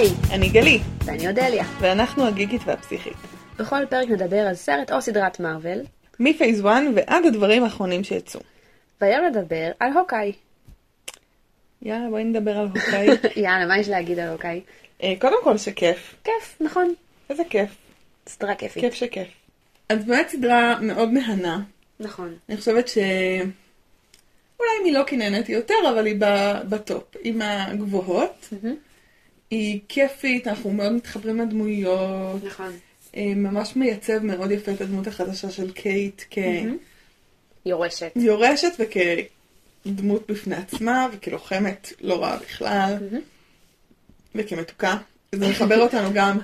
היי, אני גלי, ואני אודליה. ואנחנו הגיקית והפסיכית. בכל פרק נדבר על סרט או סדרת מארוול, מפייס 1 ועד הדברים האחרונים שיצאו. והיום נדבר על הוקאי. יאללה, בואי נדבר על הוקאי. יאללה, מה יש להגיד על הוקאי? אה, קודם כל שכיף, כיף, נכון. איזה כיף, סדרה כיפית. כיף שכיף. אז באמת סדרה מאוד מהנה. נכון. אני חושבת ש... אולי מלוקי נהניתי יותר, אבל היא ב top, היא מהגבוהות. מהמם. היא כיפית, אנחנו מאוד מתחברים לדמויות. נכון. אה, ממש מייצב מאוד יפה את הדמות החדשה של קייט מהמם. יורשת. כיורשת וכדמות בפני עצמה וכלוחמת לא רעה בכלל. וכמתוקה. זה מחבר אותנו גם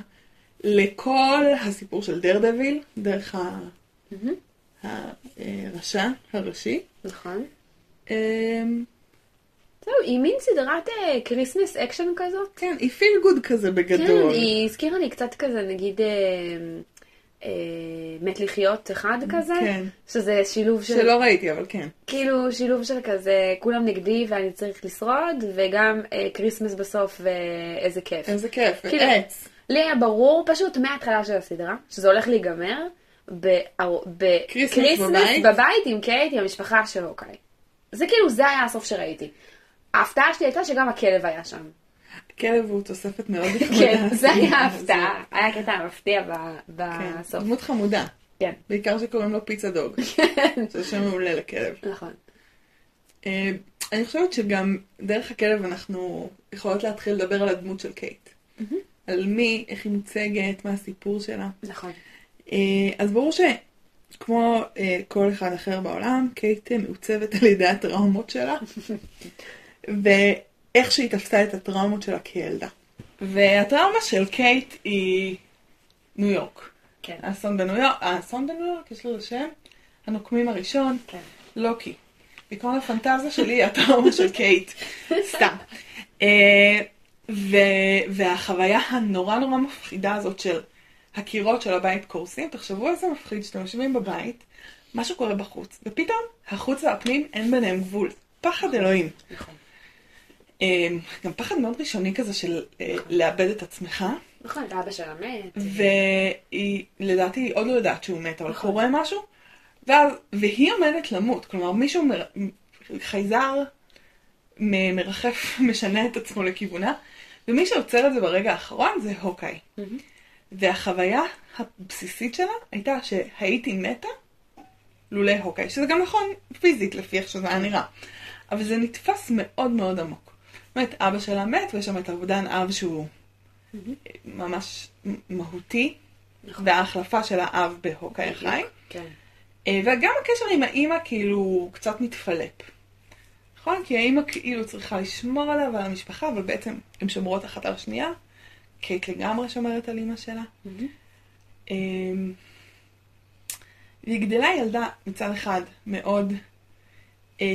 לכל הסיפור של דרדוויל, דרך ה- מהמם. הרשע הראשי. נכון. זהו, היא מין סדרת כריסמס אקשן כזאת. כן, היא feel good כזה כן, בגדול. היא הזכירה לי קצת כזה, נגיד, אה, אה, מת לחיות אחד כזה, כן. שזה שילוב של... שלא ראיתי, אבל כן. כאילו שילוב של כזה, כולם נגדי ואני צריך לשרוד, וגם אה, כריסמס בסוף ואיזה כיף. איזה כיף, כאילו, עץ. לי היה ברור פשוט מההתחלה של הסדרה, שזה הולך להיגמר בקריסמס בבית? בבית עם קייט, עם המשפחה של הוקאי. זה כאילו, זה היה הסוף שראיתי. ההפתעה שלי הייתה שגם הכלב היה שם. כלב הוא תוספת מאוד כן, נחמדה. זה היה ההפתעה. היה קטע מפתיע כן, בסוף. דמות חמודה. כן, בעיקר שקוראים לו פיצה דוג. זה שם מעולה לכלב. נכון. אה, אני חושבת שגם דרך הכלב אנחנו יכולות להתחיל לדבר על הדמות של קייט. על מי, איך היא מוצגת, מה הסיפור שלה. נכון. אה, אז ברור שכמו אה, כל אחד אחר בעולם, קייט מעוצבת על ידי הטראומות שלה, ואיך שהיא תפסה את הטראומות שלה כילדה. והטראומה של קייט היא ניו יורק. כן. האסון בניו יורק, האסון בניו יורק, יש לו שם? הנוקמים הראשון, כן. לוקי. בעיקרון הפנטזיה שלי הטראומה של קייט. סתם. אה, ו- והחוויה הנורא נורא מפחידה הזאת של הקירות של הבית קורסים, תחשבו איזה מפחיד שאתם יושבים בבית, משהו קורה בחוץ, ופתאום החוץ והפנים אין ביניהם גבול. פחד אלוהים. נכון. אה, גם פחד מאוד ראשוני כזה של אה, לאבד את עצמך. נכון, את אבא שלה מת. והיא, לדעתי, היא עוד לא יודעת שהוא מת, אבל נכון. קורה משהו, ואז, והיא עומדת למות, כלומר מישהו, מר, חייזר מ- מרחף, משנה את עצמו לכיוונה, ומי שעוצר את זה ברגע האחרון זה הוקאי. והחוויה הבסיסית שלה הייתה שהייתי מתה לולא הוקאי, שזה גם נכון פיזית לפי איך שזה היה נראה, אבל זה נתפס מאוד מאוד עמוק. אומרת, אבא שלה מת, ויש שם את אובדן אב שהוא ממש מהותי, נכון. וההחלפה של האב בהוקאי החי, כן. אה, וגם הקשר עם האימא כאילו קצת מתפלפ. נכון? כי האימא כאילו צריכה לשמור עליו ועל המשפחה, אבל בעצם הן שומרות אחת על השנייה. קייט לגמרי שומרת על אימא שלה. אמ, והיא גדלה ילדה מצד אחד מאוד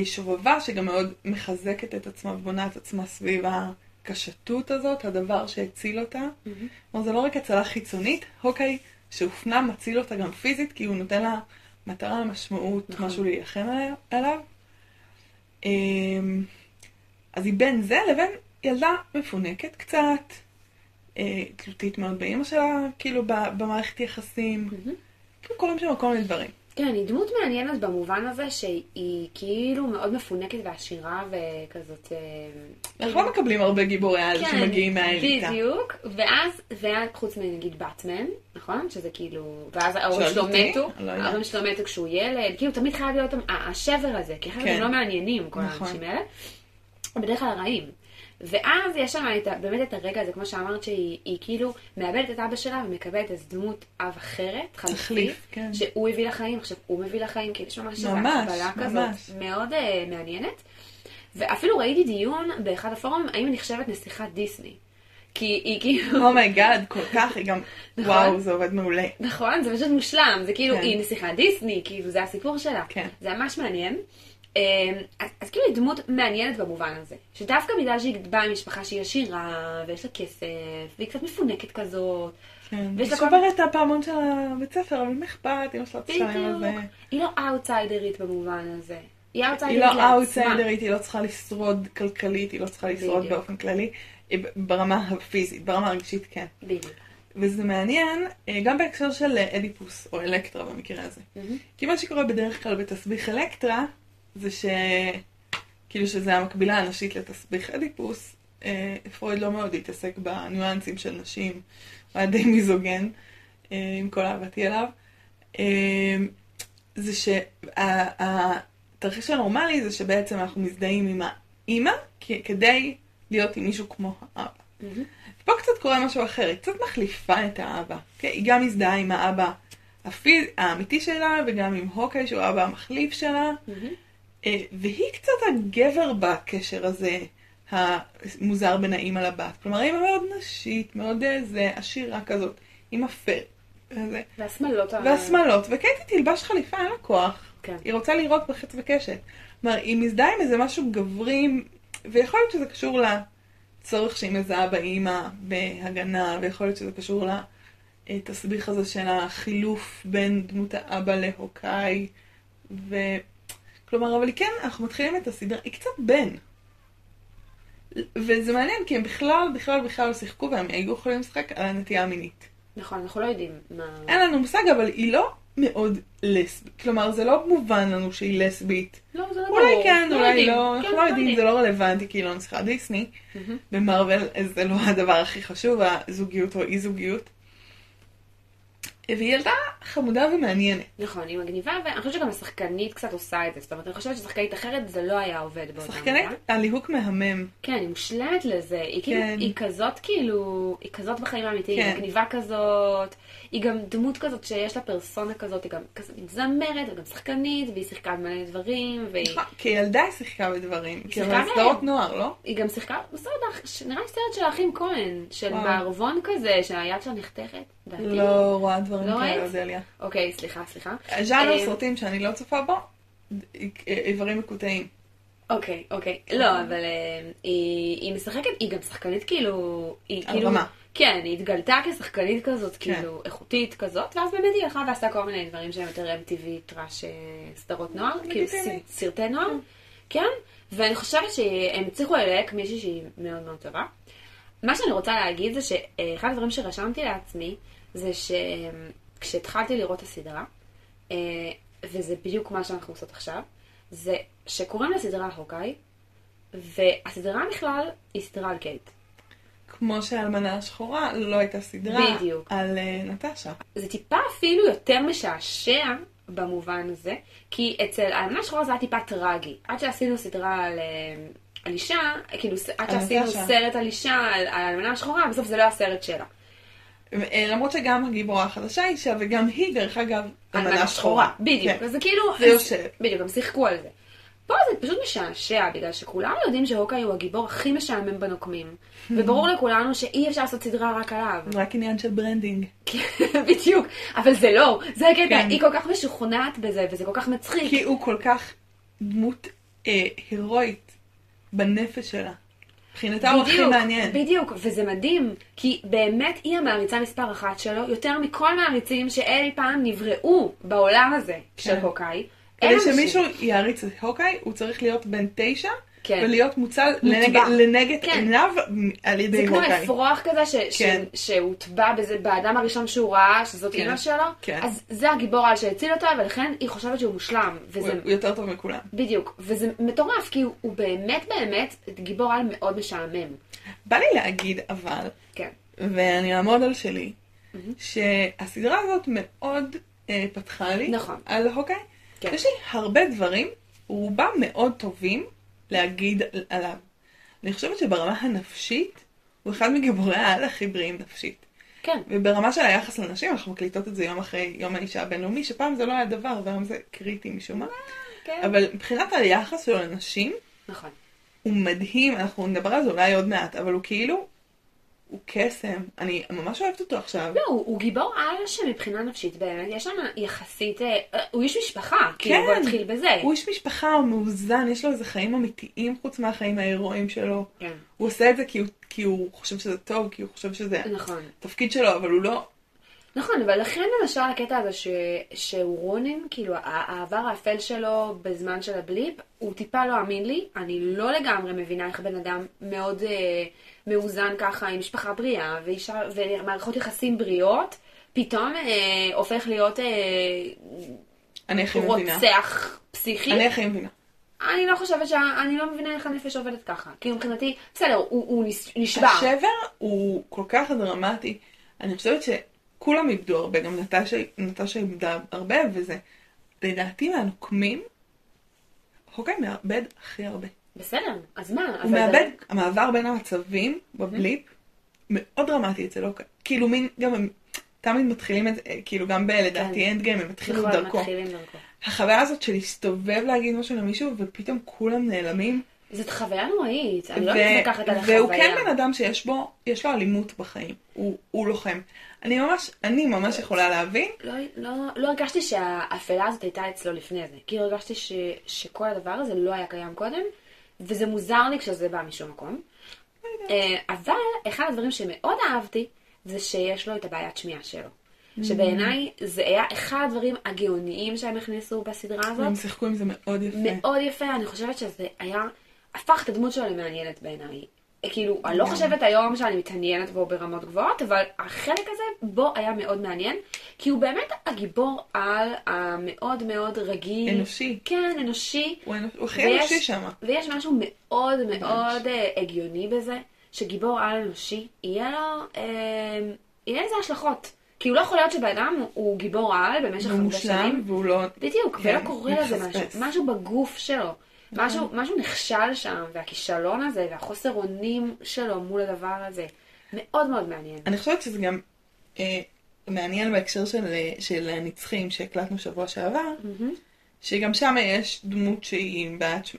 שובבה, שגם מאוד מחזקת את עצמה ובונה את עצמה סביב הקשתות הזאת, הדבר שהציל אותה. מהמם. כלומר, זה לא רק הצלה חיצונית, הוקאי שהופנם מציל אותה גם פיזית, כי הוא נותן לה מטרה, משמעות, נכון. משהו להילחם עליו. אמ, אז היא בין זה לבין ילדה מפונקת קצת, אה, תלותית מאוד באימא שלה, כאילו במערכת יחסים. מהמם. כאילו קורים שם כל מיני דברים. כן, היא דמות מעניינת במובן הזה שהיא כאילו מאוד מפונקת ועשירה וכזאת... אה, אנחנו לא מקבלים הרבה גיבורי על שמגיעים מהאליטה. כן, בדיוק, ואז, ואז חוץ מנגיד באטמן, נכון? שזה כאילו, ואז ההורים שלו? מתו, לא. ההורים שלו מתו כשהוא ילד, כאילו תמיד חייב להיות השבר הזה, כי אחרת כן. הם לא מעניינים, כל נכון. האנשים האלה. בדרך כלל רעים. ואז יש ה- באמת את הרגע הזה, כמו שאמרת, שהיא היא כאילו מאבדת את אבא שלה ומקבלת איזו דמות אב אחרת, חליפית, כן. שהוא הביא לחיים, עכשיו הוא מביא לחיים, כאילו יש ממש איזו הקבלה. כזאת מאוד uh, מעניינת. ואפילו ראיתי דיון באחד הפורומים, האם היא נחשבת נסיכת דיסני. כי היא כאילו, oh my god, כל כך, היא גם, נכון. וואו, זה עובד מעולה. נכון, זה פשוט מושלם, זה כאילו, כן. היא נסיכת דיסני, כאילו, זה הסיפור שלה. כן. זה ממש מעניין. אמ, אז, אז כאילו היא דמות מעניינת במובן הזה, שדווקא בגלל שהיא באה ממשפחה שהיא עשירה, ויש לה כסף, והיא קצת מפונקת כזאת, כן. ויש היא שוברת את הפעמון של הבית ספר, אבל מה אכפת, אמא שלה תשלם על זה. בדיוק, היא לא אאוטסיידרית במובן הזה. היא היא לא. אאוטסיידרית, היא לא צריכה לשרוד כלכלית, היא לא צריכה לשרוד. באופן כללי. ברמה הפיזית, ברמה הרגשית כן. בדיוק. וזה מעניין אה, גם בהקשר של אה, אדיפוס, או אלקטרה במקרה הזה. כי מה שקורה בדרך כלל בתסביך אלקטרה, זה ש... כאילו שזה המקבילה הנשית לתסביך אדיפוס, אה, פרויד לא מאוד התעסק בניואנסים של נשים, הוא היה די מיזוגן, אה, עם כל אהבתי אליו. אה, זה שהתרחיש הנורמלי זה שבעצם אנחנו מזדהים עם האימא כדי להיות עם מישהו כמו האבא. מהמם. פה קצת קורה משהו אחר, היא קצת מחליפה את האבא. כן? היא גם מזדהה עם האבא הפיז... האמיתי שלה, וגם עם הוקאי שהוא האבא המחליף שלה, מהמם. אה, והיא קצת הגבר בקשר הזה, המוזר בין האימא לבת. כלומר, האימא מאוד נשית, מאוד אה, זה, עשירה כזאת, עם הפר. והשמלות. והשמלות, וקייטי תלבש חליפה, אין לה כוח. כן. היא רוצה לראות בחץ וקשת. כלומר, היא מזדהה עם איזה משהו גברי, ויכול להיות שזה קשור לצורך שהיא מזהה באימא בהגנה, ויכול להיות שזה קשור לתסביך הזה של החילוף בין דמות האבא להוקאי, ו... כלומר, אבל היא כן, אנחנו מתחילים את הסדרה, היא קצת בן. וזה מעניין, כי הם בכלל, בכלל, בכלל לא שיחקו, והם היו יכולים לשחק על הנטייה המינית. נכון, אנחנו לא יודעים מה... אין לנו מושג, אבל היא לא מאוד לסבית. כלומר, זה לא מובן לנו שהיא לסבית. לא, זה לא אולי ברור. כן, אולי יודעים. לא, כן, אנחנו לא יודעים, זה לא רלוונטי, כי היא לא נצחה דיסני. מהמם. במרוויל זה לא הדבר הכי חשוב, הזוגיות או אי זוגיות. והיא ילדה חמודה ומעניינת. נכון, היא מגניבה, ואני חושבת שגם השחקנית קצת עושה את זה. זאת אומרת, אני חושבת ששחקנית אחרת זה לא היה עובד באותה שחקנית, מידה. הליהוק מהמם. כן, היא מושלמת לזה. היא כאילו, כן. היא כזאת כאילו, היא כזאת בחיים האמיתיים, כן. היא מגניבה כזאת. היא גם דמות כזאת שיש לה פרסונה כזאת, היא גם כזאת זמרת, וגם שחקנית, והיא שיחקה במלא דברים, והיא נכון, כילדה היא שיחקה בדברים. כי שיחקה אבל סדרות בהם. נוער, לא? היא גם שיחקה בסרט, נראה לי סרט של האחים כהן, של. מערבון כזה, שהיד שלה נחתכת. לא רואה דברים לא כאלה? אודליה. אוקיי, סליחה, סליחה. הז'אנר אה, סרטים שאני לא צופה בו, איברים מקוטעים. אוקיי, אוקיי. לא, אבל אה, היא היא משחקת, היא גם שחקנית כאילו... היא על כאילו... רמה. כן, היא התגלתה כשחקנית כזאת, כן. כאילו, איכותית כזאת, ואז באמת היא הלכה ועשתה כל מיני דברים שהם יותר MTV, טראש, אה, סדרות נוער, כאילו סרטי נוער, כן, ואני חושבת שהם הצליחו ללהק מישהי שהיא מאוד מאוד טובה. מה שאני רוצה להגיד זה שאחד הדברים שרשמתי לעצמי, זה שכשהתחלתי לראות את הסדרה, אה, וזה בדיוק מה שאנחנו עושות עכשיו, זה שקוראים לסדרה הוקאי, והסדרה בכלל היא סדרה על קייט. כמו שהאלמנה השחורה לא הייתה סדרה בדיוק. על אה, נטשה. זה טיפה אפילו יותר משעשע במובן הזה, כי אצל האלמנה השחורה זה היה טיפה טרגי. עד שעשינו סדרה על, אה, על אישה, כאילו עד שעשינו נטשה. סרט על אישה, על האלמנה השחורה, בסוף זה לא הסרט שלה. אה, למרות שגם הגיבורה החדשה אישה, וגם היא, דרך אגב, אלמנה שחורה. בדיוק, כן. אז זה כאילו... זה יושב. בדיוק, הם שיחקו על זה. פה זה פשוט משעשע, בגלל שכולנו יודעים שהוקאי הוא הגיבור הכי משעמם בנוקמים. וברור לכולנו שאי אפשר לעשות סדרה רק עליו. רק עניין של branding. בדיוק, אבל זה לא, זה הקטע, כן. היא כל כך משוכנעת בזה, וזה כל כך מצחיק. כי הוא כל כך דמות אה, הירואית בנפש שלה. מבחינתה הוא הכי מעניין. בדיוק, וזה מדהים, כי באמת היא המעריצה מספר אחת שלו, יותר מכל מעריצים שאי פעם נבראו בעולם הזה של כן. הוקאי. כדי. שמישהו יעריץ את הוקאי, הוא צריך להיות בן תשע, כן. ולהיות מוצל. לנגד, לנגד כן. עיניו על ידי זה כמו הוקאי. אפרוח כזה ש- ש- כן. שהוטבע בזה באדם הראשון שהוא ראה, שזאת כן. אימא שלו, כן. אז זה הגיבור על שהציל אותה, ולכן היא חושבת שהוא מושלם. וזה הוא יותר טוב מכולם. בדיוק, וזה מטורף, כי הוא, הוא באמת באמת גיבור על מאוד משעמם. בא לי להגיד אבל, כן. ואני אעמוד על שלי, שהסדרה הזאת מאוד אה, פתחה לי נכון. על הוקאי. כן. יש לי הרבה דברים, רובם מאוד טובים, להגיד עליו. אני חושבת שברמה הנפשית, הוא אחד מגיבורי העל הכי בריאים נפשית. כן. וברמה של היחס לנשים, אנחנו מקליטות את זה יום אחרי יום האישה הבינלאומי, שפעם זה לא היה דבר, והיום זה קריטי משום מה. כן. אבל מבחינת היחס שלו לנשים, נכון. הוא מדהים, אנחנו נדבר על זה אולי עוד מעט, אבל הוא כאילו, הוא קסם. אני ממש אוהבת אותו עכשיו. לא, הוא, הוא גיבור על שמבחינה נפשית באמת, יש שם יחסית, אה, אה, הוא איש משפחה, כאילו בוא נתחיל בזה. הוא איש משפחה, הוא מאוזן, יש לו איזה חיים אמיתיים חוץ מהחיים ההירואיים שלו. כן. הוא עושה את זה כי הוא, כי הוא חושב שזה טוב, כי הוא חושב שזה נכון. התפקיד שלו, אבל הוא לא... נכון, אבל לכן למשל הקטע הזה ש... שהוא רונין, כאילו העבר האפל שלו בזמן של הבליפ, הוא טיפה לא אמין לי. אני לא לגמרי מבינה איך בן אדם מאוד אה, מאוזן ככה עם משפחה בריאה ואישה, ומערכות יחסים בריאות, פתאום אה, הופך להיות אה, אני הכי מבינה. רוצח פסיכי. אני הכי מבינה. אני לא חושבת ש... אני לא מבינה איך הנפש עובדת ככה. כאילו מבחינתי, בסדר, הוא, הוא נש- נשבר. השבר הוא כל כך דרמטי. אני חושבת שכולם איבדו הרבה, גם נטשה, איבדה הרבה, וזה, לדעתי מהנוקמים, הוקאי מאבד הכי הרבה. בסדר, אז מה? הוא מאבד, זה- המעבר בין המצבים בבליפ, מאוד דרמטי אצל הוקאי. כאילו מין, גם הם תמיד מתחילים את זה, כאילו גם בלדעתי אנד גיים, הם נכון. מתחילים דרכו. החוויה הזאת של להסתובב להגיד משהו למישהו, ופתאום כולם נעלמים. זאת חוויה נוראית, אני לא ו- מתווכחת על החוויה. והוא כן בן אדם שיש בו, יש לו אלימות בחיים, הוא, הוא לוחם. אני ממש, אני ממש יכולה להבין, לא, לא, לא הרגשתי שהאפלה הזאת הייתה אצלו לפני זה. כאילו הרגשתי ש, שכל הדבר הזה לא היה קיים קודם, וזה מוזר לי כשזה בא משום מקום. אה, אבל אחד הדברים שמאוד אהבתי, זה שיש לו את הבעיית שמיעה שלו. שבעיניי זה היה אחד הדברים הגאוניים שהם הכניסו בסדרה הזאת. הם שיחקו עם זה מאוד יפה. מאוד יפה, אני חושבת שזה היה, הפך את הדמות שלו למעניינת בעיניי. כאילו, אני לא חושבת היום שאני מתעניינת בו ברמות גבוהות, אבל החלק הזה בו היה מאוד מעניין, כי הוא באמת הגיבור על המאוד מאוד רגיל. אנושי. כן, אנושי. הוא אנוש- הוא הכי אנושי שם. ויש משהו מאוד מאוד אה, הגיוני בזה, שגיבור על אנושי, יהיה לו, אה, יהיה לזה השלכות. כאילו לא יכול להיות שבן אדם הוא- הוא גיבור על במשך והוא הרבה מושלם, שנים. והוא לא... בדיוק, כן, ולא קורה לזה משהו. משהו בגוף שלו. משהו, משהו נכשל שם, והכישלון הזה, והחוסר אונים שלו מול הדבר הזה. מאוד מאוד מעניין. אני חושבת שזה גם אה, מעניין בהקשר של, אה, של הנצחים שהקלטנו שבוע שעבר, שגם שם יש דמות שהיא,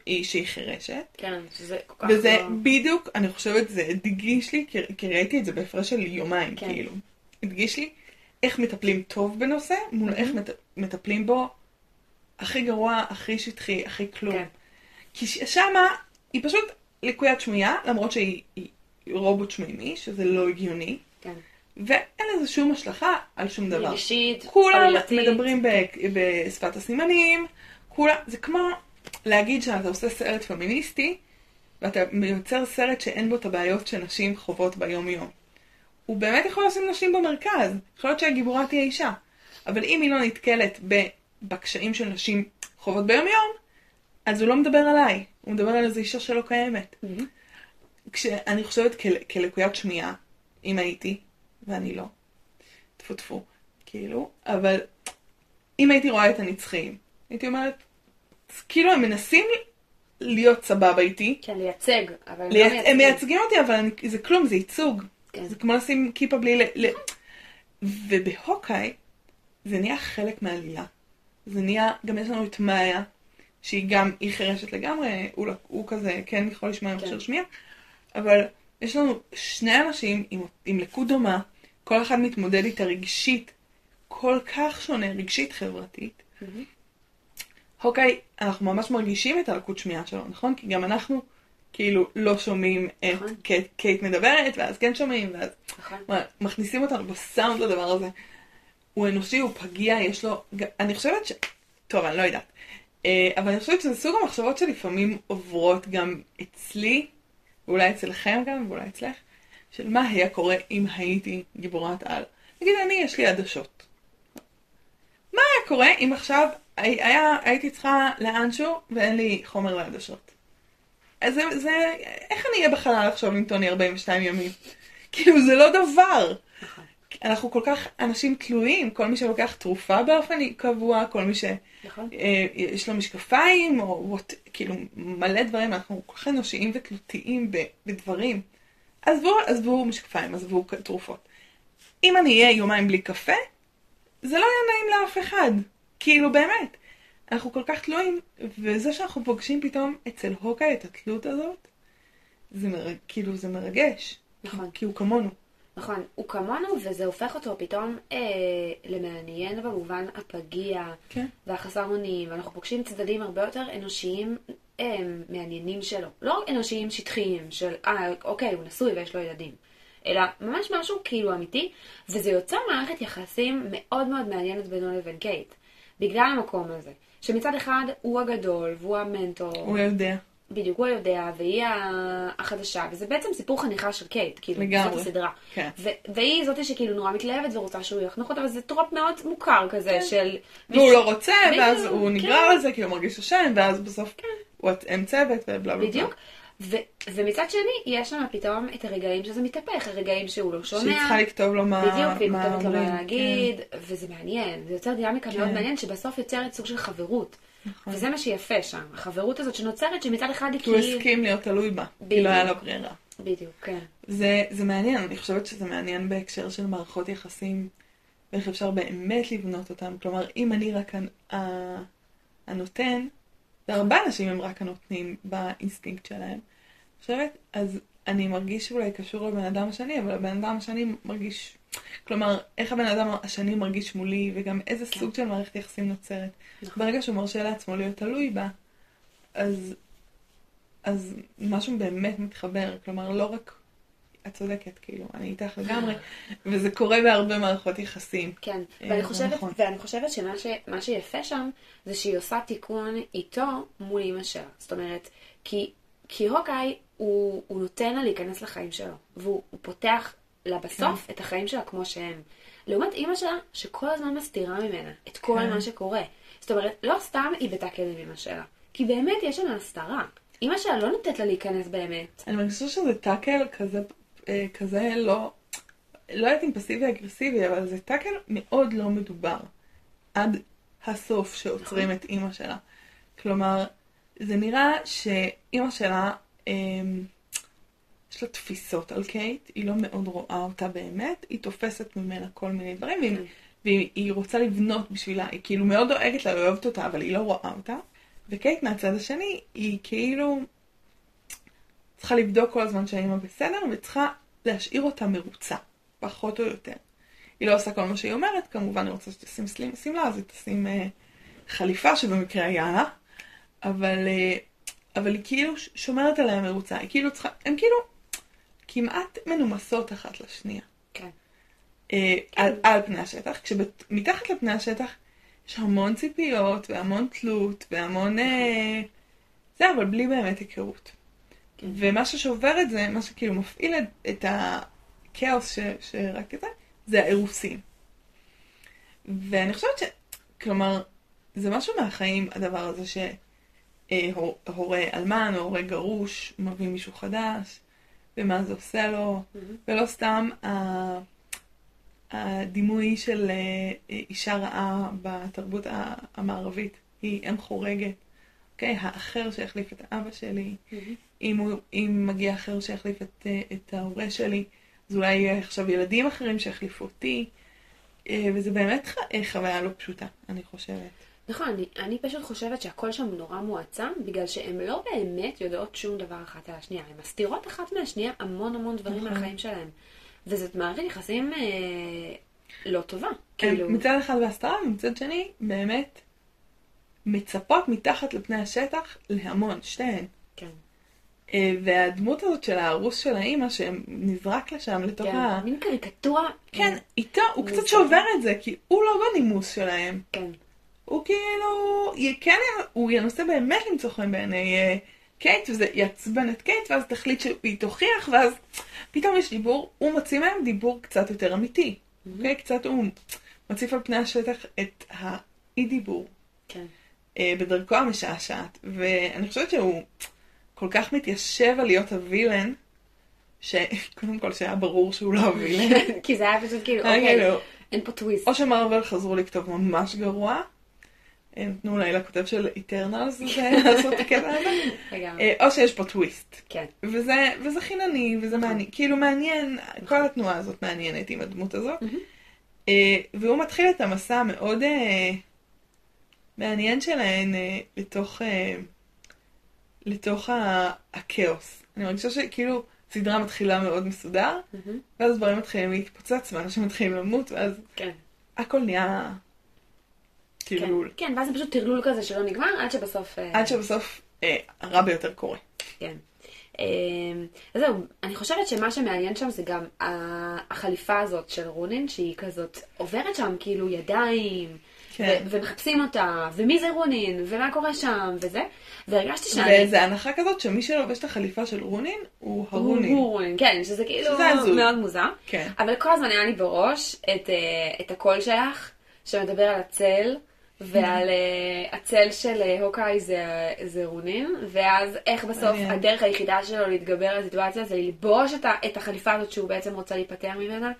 היא- שהיא חירשת. כן, שזה כל כך וזה לא... בדיוק, אני חושבת, זה הדגיש לי, כי, ראיתי את זה בהפרש של יומיים, כן. כאילו. הדגיש לי איך מטפלים טוב בנושא, מול איך מט, מטפלים בו הכי גרוע, הכי שטחי, הכי כלום. כן. כי שמה היא פשוט לקוית שמיעה, למרות שהיא היא רובוט שמימי, שזה לא הגיוני, כן. ואין לזה שום השלכה על שום דבר. רגשית, כולם עלילתית. מדברים ב- בשפת הסימנים, כולם, זה כמו להגיד שאתה עושה סרט פמיניסטי, ואתה מייצר סרט שאין בו את הבעיות שנשים חוות ביום יום. הוא באמת יכול לשים נשים במרכז, יכול להיות שהגיבורה תהיה אישה, אבל אם היא לא נתקלת בקשיים של נשים חוות ביום יום, אז הוא לא מדבר עליי, הוא מדבר על איזו אישה שלא קיימת. מהמם. כשאני חושבת כל- כלקוית שמיעה, אם הייתי, ואני לא, טפו טפו, כאילו, אבל אם הייתי רואה את הנצחים, הייתי אומרת, כאילו הם מנסים להיות סבבה איתי, כן, לייצג, אבל הם לא. מייצגים. הם מייצגים אותי, אבל אני... זה כלום, זה ייצוג. כן. זה כמו לשים כיפה בלי ל... ל... ובהוקאי זה נהיה חלק מהעלילה. זה נהיה, גם יש לנו את מאיה, שהיא גם, היא חירשת לגמרי, הוא, לא- הוא כזה כן יכול לשמוע עם. מכשיר שמיעה, אבל יש לנו שני אנשים עם, עם לקות דומה, כל אחד מתמודד איתה רגשית, כל כך שונה, רגשית חברתית. מהמם. הוקאי, אנחנו ממש מרגישים את הלקות שמיעה שלו, נכון? כי גם אנחנו כאילו לא שומעים את נכון. קייט, קייט מדברת, ואז כן שומעים, ואז נכון. מכניסים אותנו בסאונד לדבר הזה. הוא אנושי, הוא פגיע, יש לו... אני חושבת ש... טוב, אני לא יודעת. אה, אבל אני חושבת שזה סוג המחשבות שלפעמים עוברות גם אצלי, ואולי אצלכם גם, ואולי אצלך, של מה היה קורה אם הייתי גיבורת על. נגיד, אני, יש לי עדשות. מה היה קורה אם עכשיו הי- היה, הייתי צריכה לאנשהו ואין לי חומר לעדשות? אז זה, זה, איך אני אהיה בחלל עכשיו עם טוני 42 ימים? כאילו, זה לא דבר. אנחנו כל כך אנשים תלויים, כל מי שלוקח תרופה באופן קבוע, כל מי נכון. שיש לו משקפיים, או what, כאילו מלא דברים, אנחנו כל כך אנושיים ותלותיים בדברים. עזבו, עזבו משקפיים, עזבו תרופות. אם אני אהיה יומיים בלי קפה, זה לא יהיה נעים לאף אחד. כאילו באמת. אנחנו כל כך תלויים, וזה שאנחנו פוגשים פתאום אצל הוקה את התלות הזאת, זה מרג... כאילו זה מרגש. נכון. כי הוא כמונו. נכון, הוא כמונו, וזה הופך אותו פתאום אה, למעניין במובן הפגיע כן. והחסר אונים, ואנחנו פוגשים צדדים הרבה יותר אנושיים אה, מעניינים שלו. לא אנושיים שטחיים, של אה, אוקיי, הוא נשוי ויש לו ילדים. אלא ממש משהו כאילו אמיתי, וזה יוצר מערכת יחסים מאוד מאוד מעניינת בינו לבין קייט, בגלל המקום הזה. שמצד אחד הוא הגדול והוא המנטור. הוא יודע. בדיוק, הוא יודע, והיא החדשה, וזה בעצם סיפור חניכה של קייט, כאילו, לגמרי. זאת הסדרה. כן. והיא זאתי שכאילו נורא מתלהבת ורוצה שהוא יחנוך אותה, וזה trope מאוד מוכר כזה של... והוא מישהו- לא רוצה, ואז בדיוק, הוא כן. נגרר לזה כי הוא מרגיש אשם, ואז בסוף הוא הם צוות ובלה בלה בלה. בדיוק. ו- ומצד שני, יש שם פתאום את הרגעים שזה מתהפך, הרגעים שהוא לא שומע. שהיא צריכה לכתוב לו מה בדיוק, והיא כותבת לו מה להגיד, וזה מעניין, זה יוצר דינמיקה מאוד כן. מעניינת, שבסוף יוצרת סוג של חברות. נכון. וזה מה שיפה שם, החברות הזאת שנוצרת, שמצד אחד היא כי הוא כאילו... הסכים להיות תלוי בה, כי לא היה לו ברירה. בדיוק, כן. זה, זה מעניין, אני חושבת שזה מעניין בהקשר של מערכות יחסים, ואיך אפשר באמת לבנות אותם. כלומר, אם אני רק הנותן, והרבה אנשים הם רק הנותנים באינסטינקט שלהם, אני חושבת, אז אני מרגיש אולי קשור לבן אדם השני, אבל הבן אדם השני מרגיש, כלומר, איך הבן אדם השני מרגיש מולי, וגם איזה כן. סוג של מערכת יחסים נוצרת. נכון. ברגע שהוא מרשה לעצמו להיות תלוי בה, אז, אז משהו באמת מתחבר, כלומר לא רק, את צודקת, כאילו, אני איתך לגמרי, וזה קורה בהרבה מערכות יחסים. כן, אה, ואני חושבת, נכון. ואני חושבת שמה ש, מה שיפה שם, זה שהיא עושה תיקון איתו מול אימא שלה. זאת אומרת, כי, כי הוקאי, הוא, הוא נותן לה להיכנס לחיים שלו, והוא הוא פותח לה בסוף כן. את החיים שלה כמו שהם. לעומת אימא שלה, שכל הזמן מסתירה ממנה את כל כן. מה שקורה. זאת אומרת, לא סתם היא בתקל עם אימא שלה, כי באמת יש שם הסתרה. אימא שלה לא נותנת לה להיכנס באמת. אני מרגישה שזה טאקל כזה, אה, כזה לא, לא יודעת אם פסיבי אגרסיבי, אבל זה טאקל מאוד לא מדובר. עד הסוף שעוצרים נכון. את אימא שלה. כלומר, זה נראה שאימא שלה, אמ, יש לה תפיסות על קייט, היא לא מאוד רואה אותה באמת, היא תופסת ממנה כל מיני דברים, והיא, כן. והיא היא רוצה לבנות בשבילה, היא כאילו מאוד דואגת לה, היא אוהבת אותה, אבל היא לא רואה אותה. וקייט מהצד השני, היא כאילו צריכה לבדוק כל הזמן שהאימא בסדר, וצריכה להשאיר אותה מרוצה, פחות או יותר. היא לא עושה כל מה שהיא אומרת, כמובן היא רוצה שתשים שמלה, אז היא תשים אה, חליפה שבמקרה היה לה, אבל, אה, אבל היא כאילו שומרת עליה מרוצה, היא כאילו צריכה, הן כאילו כמעט מנומסות אחת לשנייה. כן. אה, על, על פני השטח, כשמתחת לפני השטח יש המון ציפיות והמון תלות והמון... אה, זה, אבל בלי באמת היכרות. כן. ומה ששובר את זה, מה שכאילו מפעיל את, את הכאוס ש, שרק זה, זה האירוסים. ואני חושבת ש... כלומר, זה משהו מהחיים, הדבר הזה שהורה אלמן או הורה גרוש מביא מישהו חדש, ומה זה עושה לו, מהמם. ולא סתם ה- הדימוי של אה, אישה רעה בתרבות המערבית היא אם חורגת. אוקיי? האחר שיחליף את אבא שלי, מהמם. אם, הוא, אם מגיע אחר שיחליף את, אה, את ההורה שלי, אז אולי יהיה עכשיו ילדים אחרים שיחליפו אותי. אה, וזה באמת חוויה לא פשוטה, אני חושבת. נכון, אני, אני פשוט חושבת שהכל שם נורא מועצם, בגלל שהן לא באמת יודעות שום דבר אחת על השנייה. הן מסתירות אחת מהשנייה המון המון דברים נכון. מהחיים שלהן. וזאת מערכת יחסים אה, לא טובה. כאילו, מצד אחד בהסתרה, ומצד שני, באמת מצפות מתחת לפני השטח להמון, שתיהן. כן, אה, והדמות הזאת של הארוס של האימא שנזרק לשם לתוך כן, ה... מין קריקטורה. כן, איתו, הוא. קצת שובר את זה, כי הוא לא בנימוס שלהם. כן, הוא כאילו, כן, הוא ינסה באמת למצוא חן בעיני אה, קייט, וזה יעצבן את קייט, ואז תחליט שהיא תוכיח, ואז פתאום יש דיבור, הוא מוציא מהם דיבור קצת יותר אמיתי. אוקיי? קצת הוא מציף על פני השטח את האי דיבור. כן. אה, בדרכו המשעשעת, ואני חושבת שהוא כל כך מתיישב על להיות הווילן, שקודם כל שהיה ברור שהוא לא הווילן. כי זה היה פשוט כאילו, אוקיי, כאילו, אין פה טוויסט. או שמרוויל חזרו לכתוב ממש גרוע, הם נתנו אולי לכותב של איטרנלס לעשות את הקטע הזה. אה, או שיש פה טוויסט. כן, וזה, וזה חינני, וזה מעניין, כאילו מעניין, כל התנועה הזאת מעניינת עם הדמות הזאת. אה, והוא מתחיל את המסע המאוד אה, מעניין שלהן אה, לתוך, אה, לתוך הכאוס. אני מרגישה שכאילו סדרה מתחילה מאוד מסודר. ואז דברים מתחילים להתפוצץ, ואנשים מתחילים למות, ואז כן. הכל נהיה טרלול. כן, ואז זה פשוט טרלול כזה שלא נגמר, עד שבסוף... אה, עד שבסוף אה, הרע ביותר קורה. כן. אה, אז זהו, אני חושבת שמה שמעניין שם זה גם החליפה הזאת של רונין, שהיא כזאת עוברת שם כאילו ידיים, כן. ומחפשים אותה, ומי זה רונין, ומה קורה שם, וזה, והרגשתי שאני... וזה הנחה כזאת שמי שלובש את החליפה של רונין הוא הרונין. הוא רונין, כן, שזה כאילו שזה הזוי. מאוד מוזר. כן. אבל כל הזמן היה לי בראש את, אה, את הקול שלך, שמדבר על הצל, ועל אה, הצל של אה, הוקאי זה, זה רונין, ואז איך בסוף מעניין. הדרך היחידה שלו להתגבר על הסיטואציה זה ללבוש את, את החליפה הזאת שהוא בעצם רוצה להיפטר ממנה,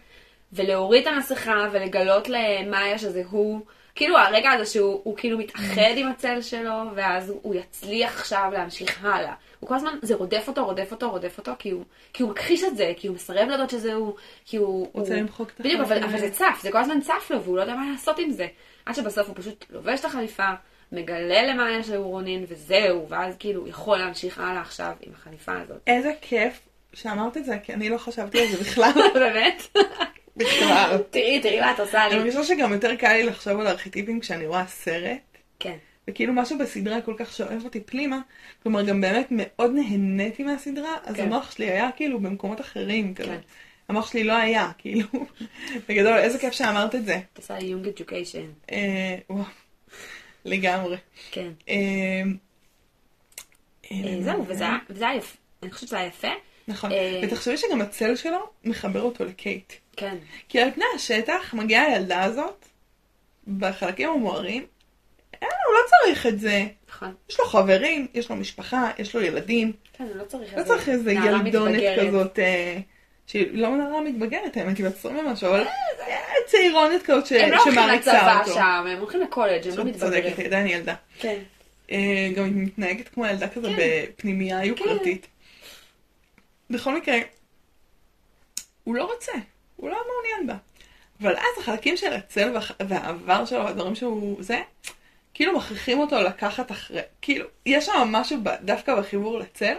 ולהוריד את המסכה ולגלות למאיה שזה הוא. כאילו הרגע הזה שהוא הוא כאילו מתאחד עם הצל שלו, ואז הוא יצליח עכשיו להמשיך הלאה. הוא כל הזמן, זה רודף אותו, רודף אותו, רודף אותו, כי הוא, כי הוא מכחיש את זה, כי הוא מסרב לדעת שזה הוא, כי הוא... רוצה הוא... למחוק את בדיוק, אבל, אבל זה צף, זה כל הזמן צף לו, והוא לא יודע מה לעשות עם זה. עד שבסוף הוא פשוט לובש את החליפה, מגלה למאיה שהוא רונין, וזהו, ואז כאילו יכול להמשיך הלאה עכשיו עם החליפה הזאת. איזה כיף שאמרת את זה, כי אני לא חשבתי על זה בכלל. באמת? בכלל. תראי, תראי מה את עושה אני לי. מרגישה שגם יותר קל לי לחשוב על ארכיטיפים כשאני רואה סרט. כן. וכאילו משהו בסדרה כל כך שואב אותי פנימה, כלומר גם באמת מאוד נהניתי מהסדרה, אז כן. המוח שלי היה כאילו במקומות אחרים כזה. כן. המוח שלי לא היה, כאילו, בגדול, איזה כיף שאמרת את זה. את עושה יונג אדיוקיישן. אה, וואו, לגמרי. כן. אה, אה, זהו, וזה היה- יפה. אני חושבת שזה היה יפה. נכון, ותחשבי שגם הצל שלו מחבר אותו לקייט. כן. כי על פני השטח מגיעה הילדה הזאת, בחלקים המוארים, אה, הוא לא צריך את זה. נכון. יש לו חברים, יש לו משפחה, יש לו ילדים. כן, הוא לא צריך לא צריך איזה ילדונת. כזאת, אה, שהיא לא נערה מתבגרת, האמת היא בת 20 ומשהו, אבל אה, צעירונת כזאת ש- הם לא הולכים שמעריצה לצבא אותו. שם, הם הולכים לקולג', הם לא צודקת, היא מתבגרים. עדיין ילדה. כן. אה, גם היא מתנהגת כמו ילדה כזה כן. בפנימייה יוקרתית. בכל מקרה, הוא לא רוצה, הוא לא מעוניין בה. אבל אז החלקים של הצל והעבר שלו, הדברים שהוא זה, כאילו מכריחים אותו לקחת אחרי, כאילו, יש שם משהו דווקא בחיבור לצל,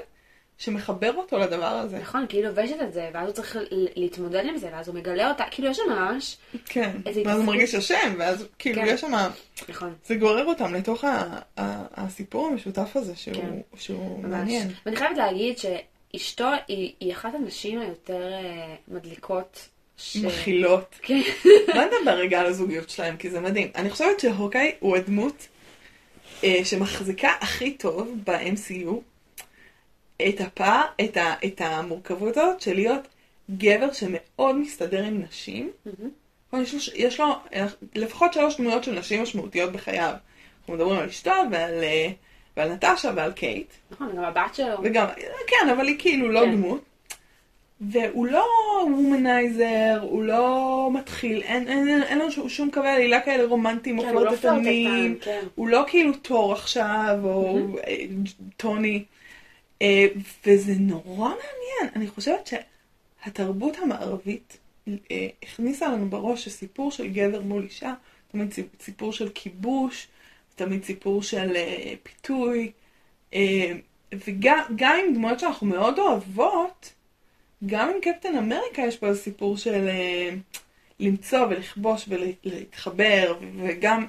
שמחבר אותו לדבר הזה. נכון, כי היא לובשת את זה, ואז הוא צריך להתמודד עם זה, ואז הוא מגלה אותה, כאילו יש שם ממש, כן, ואז הוא. מרגיש אשם, ואז כאילו כן. יש שם, נכון, זה גורר אותם לתוך ה- הסיפור המשותף הזה, שהוא כן. שהוא ממש. מעניין. ואני חייבת להגיד שאשתו היא, היא אחת הנשים היותר אה, מדליקות. ש... מכילות. כן, בוא נדבר רגע על הזוגיות שלהם, כי זה מדהים. אני חושבת שהוקאי הוא הדמות אה, שמחזיקה הכי טוב ב-MCU את הפער, את, ה, את המורכבות הזאת של להיות גבר שמאוד מסתדר עם נשים. כלומר, יש, לו, יש לו לפחות שלוש דמויות של נשים משמעותיות בחייו. אנחנו מדברים על אשתו ועל, אה, ועל נטשה ועל קייט. נכון, גם הבת שלו. וגם, כן, אבל היא כאילו לא כן. דמות. והוא לא womanizer, הוא לא מתחיל, אין, אין, אין, אין לו שום, שום קווי עלילה כאלה רומנטיים כן, או הוא לא כן. הוא לא כאילו תור עכשיו, או אה, טוני. אה, וזה נורא מעניין. אני חושבת שהתרבות המערבית אה, הכניסה לנו בראש שסיפור של גבר מול אישה, תמיד סיפ- סיפור של כיבוש, תמיד סיפור של אה, פיתוי. וגם גם עם דמויות שאנחנו מאוד אוהבות, גם עם קפטן אמריקה יש פה סיפור של למצוא ולכבוש ולהתחבר, וגם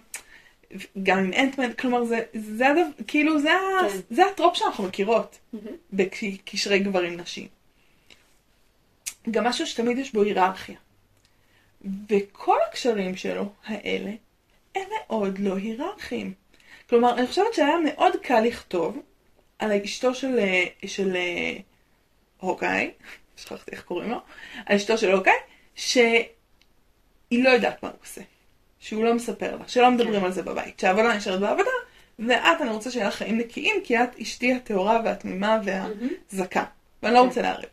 גם עם אנטמן, כלומר זה, זה הדבר, כאילו זה, כן. זה הטרופ שאנחנו מכירות בקשרי גברים נשים. גם משהו שתמיד יש בו היררכיה. וכל הקשרים שלו, האלה, הם מאוד לא היררכיים. כלומר, אני חושבת שהיה מאוד קל לכתוב על אשתו של, אה, של אה, הוקאי, שכחתי איך קוראים לו, על אשתו של הוקאי, שהיא לא יודעת מה הוא עושה. שהוא לא מספר לה, שלא מדברים כן. על זה בבית, שהעבודה נשארת בעבודה, ואת, אני רוצה שיהיה לך חיים נקיים, כי את אשתי הטהורה והתמימה והזכה, ואני לא רוצה לערב.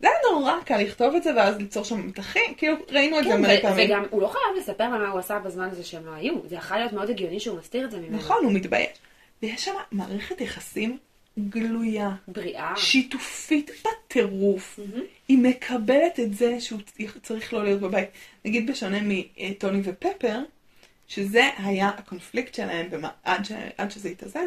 זה היה נורא קל לכתוב את זה, ואז ליצור שם מתחים, כאילו, ראינו את זה כן, מלא פעמים. וגם הוא לא חייב לספר מה הוא עשה בזמן הזה שהם לא היו. זה יכול להיות מאוד הגיוני שהוא מסתיר את זה ממנו. נכון, הוא מתבייש. ויש שם מערכת יחסים גלויה, בריאה. שיתופית בטירוף. היא מקבלת את זה שהוא צריך לא להיות בבית. נגיד בשונה מטוני ופפר, שזה היה הקונפליקט שלהם במה, עד, ש, עד שזה התאזן,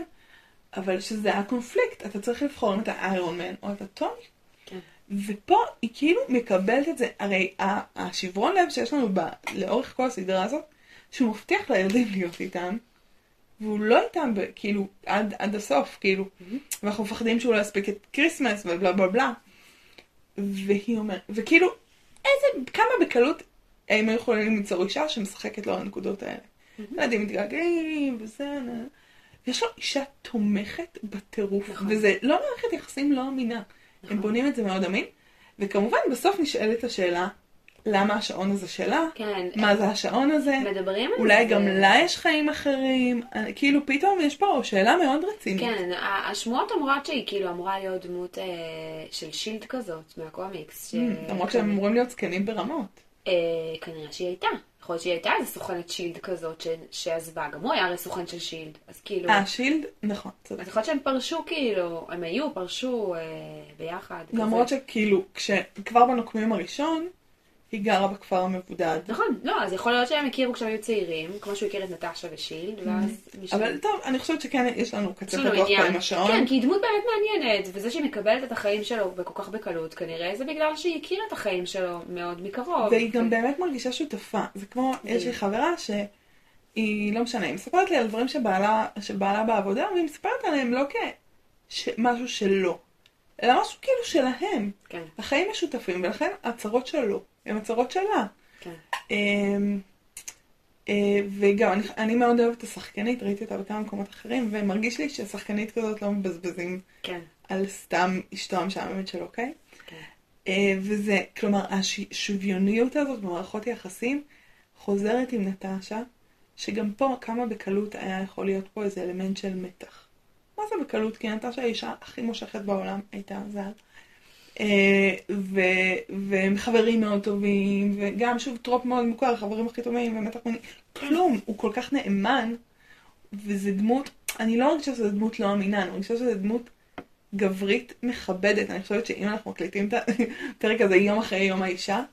אבל שזה היה קונפליקט, אתה צריך לבחור אם אתה איירון מן או אתה טוני. כן. ופה היא כאילו מקבלת את זה, הרי השברון לב שיש לנו ב, לאורך כל הסדרה הזאת, שהוא מבטיח לילדים להיות איתם, והוא לא איתם, ב- כאילו, עד, עד הסוף, כאילו, ואנחנו מפחדים שהוא לא יספיק את כריסמס ובלה בלה בלה. והיא אומרת, וכאילו, איזה, כמה בקלות הם יכולים ליצור אישה שמשחקת לו על הנקודות האלה. ילדים מתגעגעים וזה. ויש לו אישה תומכת בטירוף, נכון. וזה לא מערכת יחסים לא אמינה. הם בונים את זה מאוד אמין, וכמובן בסוף נשאלת השאלה, למה השעון הזה שלה? כן. מה זה השעון הזה? מדברים על אולי זה. גם לה יש חיים אחרים? אה, כאילו פתאום יש פה שאלה מאוד רצינית. כן, השמועות אומרות שהיא כאילו אמורה להיות דמות אה, של שילד כזאת מהקומיקס. ש- Mm, למרות שהם אמורים להיות זקנים ברמות. אה, כנראה שהיא הייתה. יכול להיות שהיא הייתה איזה סוכנת שילד כזאת ש- שעזבה. גם הוא היה הרי סוכן של שילד. אז כאילו... אה, שילד? נכון, צודק. אז יכול להיות שהם פרשו כאילו, הם היו, פרשו אה, ביחד. למרות כזה. שכאילו, כשכבר בנוקמים הראשון, היא גרה בכפר המבודד. נכון, לא, אז יכול להיות שהם הכירו כשהם היו צעירים, כמו שהוא הכיר את נטשה ושילד, ואז... אבל טוב, אני חושבת שכן יש לנו קצת הרוח פה. עם השעון. כן, כי היא דמות באמת מעניינת, וזה שהיא מקבלת את החיים שלו בכל כך בקלות, כנראה זה בגלל שהיא הכירה את החיים שלו מאוד מקרוב. והיא גם באמת מרגישה שותפה. זה כמו, יש לי. חברה שהיא, לא משנה, היא מספרת לי על דברים שבעלה, שבעלה בעבודה, והיא מספרת עליהם לא כמשהו שלו, אלא משהו כאילו שלהם. כן, החיים משותפים, ולכן הצרות שלו הן הצרות שלה. כן. אמ, אה, וגם, אני, אני מאוד אוהבת את השחקנית, ראיתי אותה בכמה מקומות אחרים, ומרגיש לי ששחקנית כזאת לא מבזבזים כן, על סתם אשתו המשעממת שלו, אוקיי? כן. אה, וזה, כלומר, השוויוניות הזאת במערכות יחסים חוזרת עם נטשה, שגם פה כמה בקלות היה יכול להיות פה איזה אלמנט של מתח. מה זה בקלות? כי נטשה האישה הכי מושכת בעולם, הייתה ז"ל. אה, ו- והם חברים מאוד טובים, וגם שוב trope מאוד מוכר, חברים הכי טובים, ומתח מיני, כלום, הוא כל כך נאמן, וזה דמות, אני לא מרגישה שזו דמות לא אמינה, אני מרגישה שזו דמות גברית מכבדת. אני חושבת שאם אנחנו מקליטים את הפרק הזה יום אחרי יום האישה,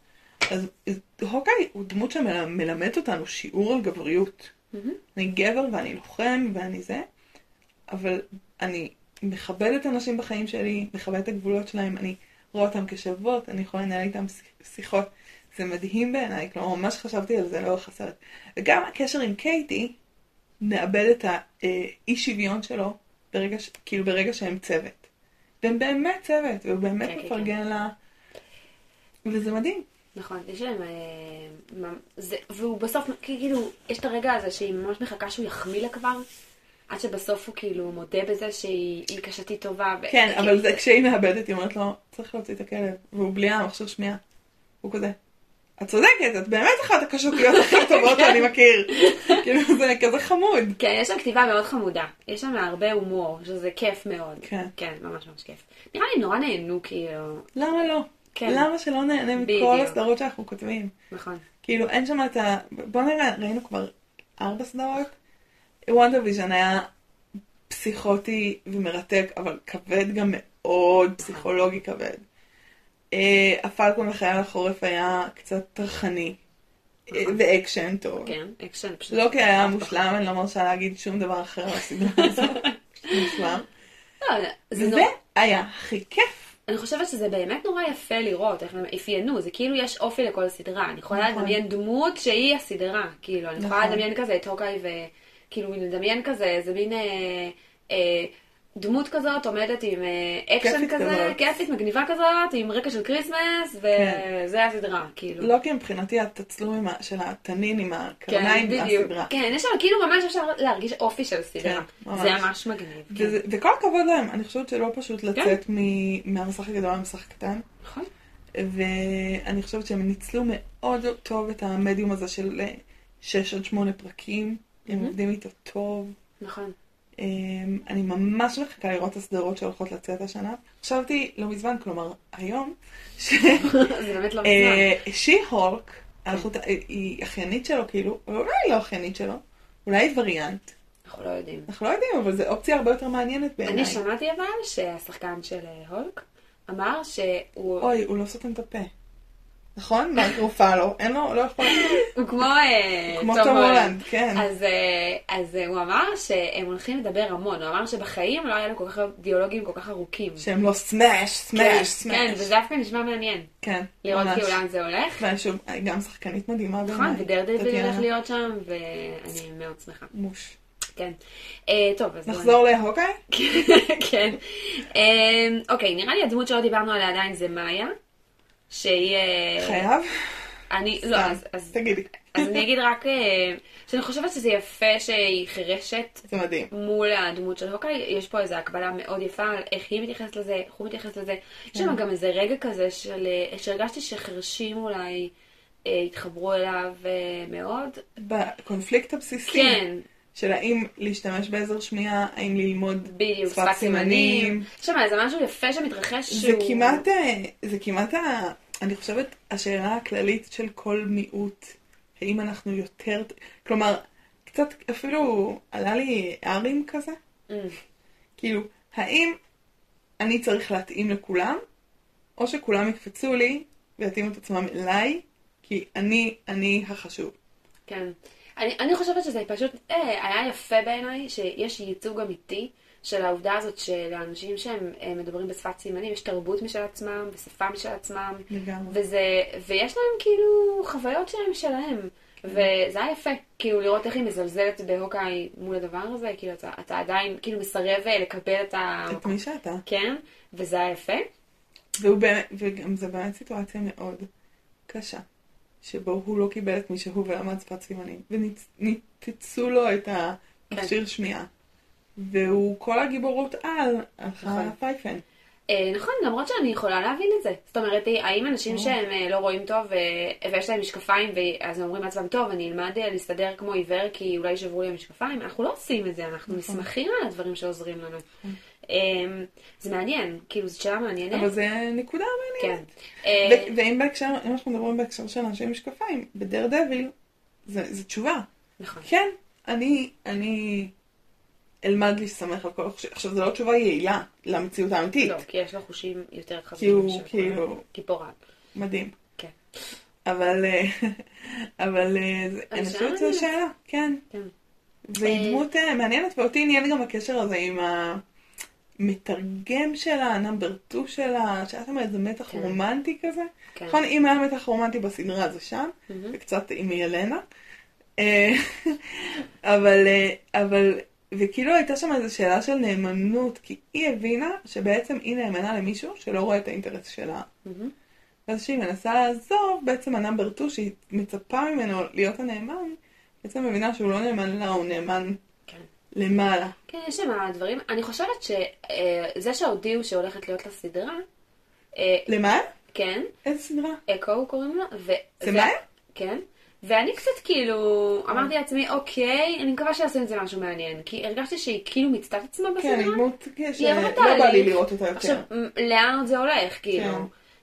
אז הוקאי הוא דמות שמלמד אותנו שיעור על גבריות. אני גבר ואני לוחם ואני זה, אבל אני מכבדת אנשים בחיים שלי, מכבדת את הגבולות שלהם, אני רואה אותם כשוות, אני יכולה לנהל איתם שיחות. זה מדהים בעיניי, כלומר ממש חשבתי על זה לאורך הסרט. וגם הקשר עם קייטי, מאבד את האי שוויון שלו ברגע, ש... כאילו ברגע שהם צוות. והם באמת צוות, והוא באמת כן, כן, מפרגן לה, וזה מדהים. נכון, יש להם... אה, זה- והוא בסוף, כאילו, יש את הרגע הזה שהיא ממש מחכה שהוא יחמיא לה כבר, עד שבסוף הוא כאילו מודה בזה שהיא היא קשתית טובה. ו- כן, אבל זה כשהיא מאבדת, היא אומרת לו, צריך להוציא את הכלב, והוא בלי המכשיר שמיעה. הוא כזה, את צודקת, את באמת אחת הקשוחיות הכי טובות שאני מכיר. כאילו, זה כזה חמוד. כן, יש שם כתיבה מאוד חמודה. יש שם הרבה הומור, שזה כיף מאוד. כן. כן, ממש ממש כיף. נראה לי נורא נהנו, כאילו... למה לא? כן. למה שלא נהנה. מכל הסדרות שאנחנו כותבים? נכון. כאילו, אין שם את ה... בוא נראה, ראינו כבר ארבע סדרות. וונדר ויז'ן היה פסיכוטי ומרתק, אבל כבד גם מאוד, פסיכולוגי כבד. אה, הפלקון וחייל החורף היה קצת טרחני, אה, ואקשן טוב. כן, אקשן פשוט. לא כי היה מושלם, אני לא מרשה להגיד שום דבר אחר על הסדרה הזאת. מושלם. לא, זה. היה הכי כיף. אני חושבת שזה באמת נורא יפה לראות איך הם אפיינו, זה כאילו יש אופי לכל סדרה. אני יכולה נכון. לדמיין דמות שהיא הסדרה, כאילו, אני יכולה נכון. לדמיין כזה את הוקאי וכאילו לדמיין כזה איזה מין אה, אה, דמות כזאת עומדת עם אה, אקשן כזה, כזאת. כיפית מגניבה כזאת, עם רקע של כריסמס, כן. וזה הסדרה, כאילו. לא כי מבחינתי התצלום של התניין עם כן, הקרניים בדיוק. מהסדרה. כן, יש שם כאילו ממש אפשר להרגיש אופי של סדרה. כן, ממש. זה ממש מגניב. כן. וזה- וכל הכבוד להם, אני חושבת שלא פשוט לצאת מ- מהמסך הגדול למסך הקטן, נכון? ואני חושבת שהם ניצלו מאוד טוב את המדיום הזה של 6 עד 8 פרקים, הם. עובדים איתו טוב. נכון. אמ, אני ממש מחכה לראות את הסדרות שהולכות לצאת השנה. חשבתי לא מזמן, כלומר היום, זה באמת לא מזמן. שי-הולק, היא אחיינית שלו כאילו, אולי לא אחיינית שלו, אולי היא וריאנט. אנחנו לא יודעים. אנחנו לא יודעים, אבל זו אופציה הרבה יותר מעניינת בעיניי. אני שמעתי אבל שהשחקן של אה, הולק אמר שהוא אוי, הוא לא סותם את הפה. נכון? מרק רופלו, אין לו, לא יכול... הוא כמו אה, כמו תום הולנד, כן. אז, אה, אז אה, הוא אמר שהם הולכים לדבר המון, הוא אמר שבחיים לא היה לו כל כך דיאלוגים כל כך ארוכים. שהם לא סמאש, סמאש, סמאש. כן, וזה דווקא נשמע מעניין. כן, לראות ממש. כאילו לאן זה הולך. ושוב, גם שחקנית מדהימה. נכון, טטיאנה. הולך להיות שם, ואני מאוד שמחה. מוש. כן. אה, טוב, אז... נחזור להוקאי? כן. אוקיי, נראה לי הדמות שלא דיברנו עליה עדיין זה מאיה. שהיא... חייב? אני... לא, סתם. אז... אז- תגידי. אז אני אגיד רק אה, שאני חושבת שזה יפה שהיא חירשת זה מדהים. מול הדמות של הוקאי, יש פה איזו הקבלה מאוד יפה על איך היא מתייחסת לזה, איך הוא מתייחס לזה. יש שם גם איזה רגע כזה של, אה, שהרגשתי שחרשים אולי אה, התחברו אליו מאוד. בקונפליקט הבסיסי. כן, של האם להשתמש בעזר שמיעה, האם ללמוד בדיוק, שפת סימנים. יש שם איזה משהו יפה שמתרחש זה שהוא... כמעט, אה, זה כמעט, ה- אני חושבת, השאלה הכללית של כל מיעוט, האם אנחנו יותר, כלומר, קצת אפילו עלה לי ארים כזה, Mm, כאילו, האם אני צריך להתאים לכולם, או שכולם יקפצו לי ויתאימו את עצמם אליי, כי אני, אני החשוב. כן. אני, אני חושבת שזה פשוט אה, היה יפה בעיניי שיש ייצוג אמיתי של העובדה הזאת שלאנשים שהם אה, מדברים בשפת סימנים יש תרבות משל עצמם ושפה משל עצמם לגמרי. וזה, ויש להם כאילו חוויות שלהם שלהם. וזה היה יפה, כאילו לראות איך היא מזלזלת בהוקאי מול הדבר הזה, כאילו אתה, אתה עדיין כאילו מסרב אה, לקבל את ה... את מי שאתה. כן, וזה היה יפה. והוא באמת, וגם זו באמת סיטואציה מאוד קשה, שבו הוא לא קיבל את מי שהוא ולמד שפת סימנים, וניתצו לו את המכשיר שמיעה. והוא כל הגיבורות על, הלכה נכון. פייפן. אה, נכון, למרות שאני יכולה להבין את זה. זאת אומרת, אה, האם אנשים. שהם אה, לא רואים טוב ויש להם משקפיים, ואז אומרים לעצמם, טוב, אני אלמד להסתדר כמו עיוור כי אולי שברו לי המשקפיים, אנחנו לא עושים את זה, אנחנו נכון. נסמכים על הדברים שעוזרים לנו. אה, זה מעניין, כאילו, זו שאלה מעניינת. אבל זה נקודה כן. מעניינת. אה, ו- ואם בהקשר, אם אנחנו מדברים בהקשר של אנשים עם משקפיים, בדר דביל, זה תשובה. נכון. כן, אני, אני אלמד להסתמך על כל החושים. עכשיו, זו לא תשובה יעילה למציאות האמיתית. לא, כי יש לו חושים יותר כי חזקים. הוא של- כאילו גיבורה. מדהים. כן. אבל, אה, אבל אה, זה- אני שואלה כן. כן. והיא אה, דמות אה, מעניינת, ואותי עניין גם הקשר הזה עם המתרגם שלה, ה number 2 שלה, שהיה שם איזה מתח כן. רומנטי כזה. כן. נכון, אם היה מתח רומנטי בסדרה זה שם, מהמם. וקצת עם ילנה. אה, אבל, אה, אבל, וכאילו הייתה שם איזו שאלה של נאמנות, כי היא הבינה שבעצם היא נאמנה למישהו שלא רואה את האינטרס שלה. מהמם. ואז כשהיא מנסה לעזוב, בעצם ה number 2 שהיא מצפה ממנו להיות הנאמן, בעצם מבינה שהוא לא נאמן לה, הוא נאמן. למעלה. כן, יש שם דברים. אני חושבת שזה שהודיעו שהולכת להיות לה סדרה, אה, למה? כן, איזה סדרה? אקו קוראים לה. ו- זה ו- מה? כן. ואני קצת כאילו, אמרתי לעצמי, אוקיי, אני מקווה שיעשו עם זה משהו מעניין. כי הרגשתי שהיא כאילו מיצתה את עצמה בסדרה. כן, היא דמות עברה בא לי. לראות אותה יותר. עכשיו, לאן זה הולך, כאילו. כן.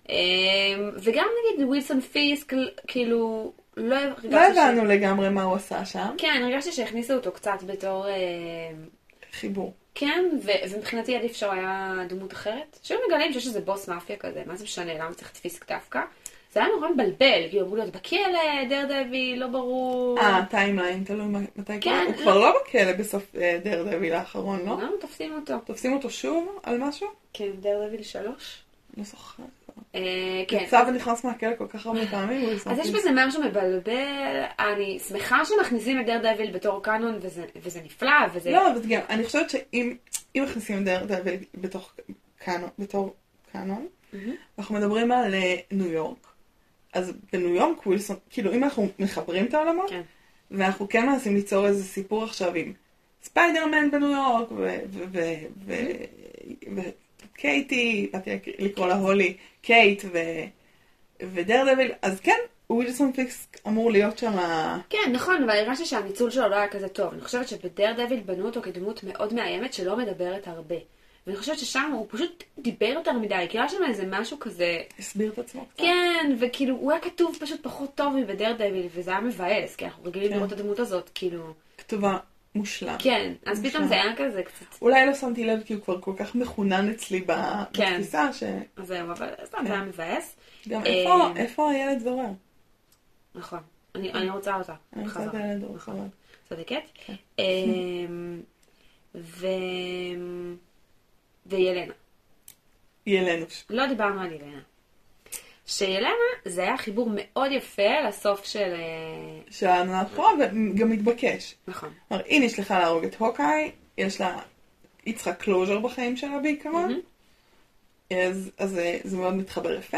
אמ, וגם נגיד ווילסון פיסק, כאילו, לא. לא ש- הבנו לגמרי מה הוא עשה שם. כן, הרגשתי שהכניסו אותו קצת בתור... אמ, חיבור. כן, ו- ומבחינתי עדיף שהוא היה דמות אחרת. שהיו מגלים שיש איזה בוס מאפיה כזה, מה זה משנה, למה צריך פיסק דווקא? זה היה נורא מבלבל, כאילו אמרו להיות בכלא, דרדוויל, לא ברור. אה, timeline, תלוי מתי כן. הוא כבר לא בכלא בסוף אה, דרדוויל האחרון, לא? למה תופסים אותו? תופסים אותו שוב על משהו? כן, דרדוויל שלוש. לא זוכרת. אה, כן. יצא ונכנס מהכלא כל כך הרבה פעמים. אז יש בזה משהו מבלבל, אני שמחה שמכניסים את דרדוויל בתור קאנון, וזה, וזה נפלא, וזה... לא, אבל גם, אני חושבת שאם אם מכניסים דרדוויל בתור קאנון. אנחנו מדברים על אה, ניו יורק. אז בניו יורק ווילסון, כאילו אם אנחנו מחברים את העולמות, כן. ואנחנו כן מנסים ליצור איזה סיפור עכשיו עם ספיידרמן בניו יורק, וקייטי, באתי לקרוא לה הולי, קייט ו- ודרדוויל, אז כן, ווילסון פיסק אמור להיות שם, כן, נכון, אבל הרגשתי שהניצול שלו לא היה כזה טוב. אני חושבת שבדרדוויל בנו אותו כדמות מאוד מאיימת שלא מדברת הרבה. ואני חושבת ששם הוא פשוט דיבר יותר מדי, כאילו היה שם איזה משהו כזה... הסביר את עצמו קצת. כן, וכאילו הוא היה כתוב פשוט פחות טוב מבדר דביל, וזה היה מבאס, כי אנחנו רגילים כן. לראות את הדמות הזאת, כאילו... כתובה מושלם. כן, אז פתאום מושלם. זה היה כזה קצת... אולי לא שמתי לב כי הוא כבר כל כך מחונן אצלי כן. בתפיסה, אז זהו, אבל סתם זה היה מבאס. איפה- אה, איפה הילד זורר? נכון. אני אני רוצה אותה. אני רוצה את. הילד זורר. נכון. צודקת. כן. אמ, ו... וילנה. ילנה. לא דיברנו על ילנה. שילנה, זה היה חיבור מאוד יפה לסוף של... אה, של האחרונה, וגם מתבקש. נכון. כלומר, היא נשלחה להרוג את הוקאי, יש לה, היא צריכה closure בחיים שלה בעיקרון, אז, אז זה- זה מאוד מתחבר יפה.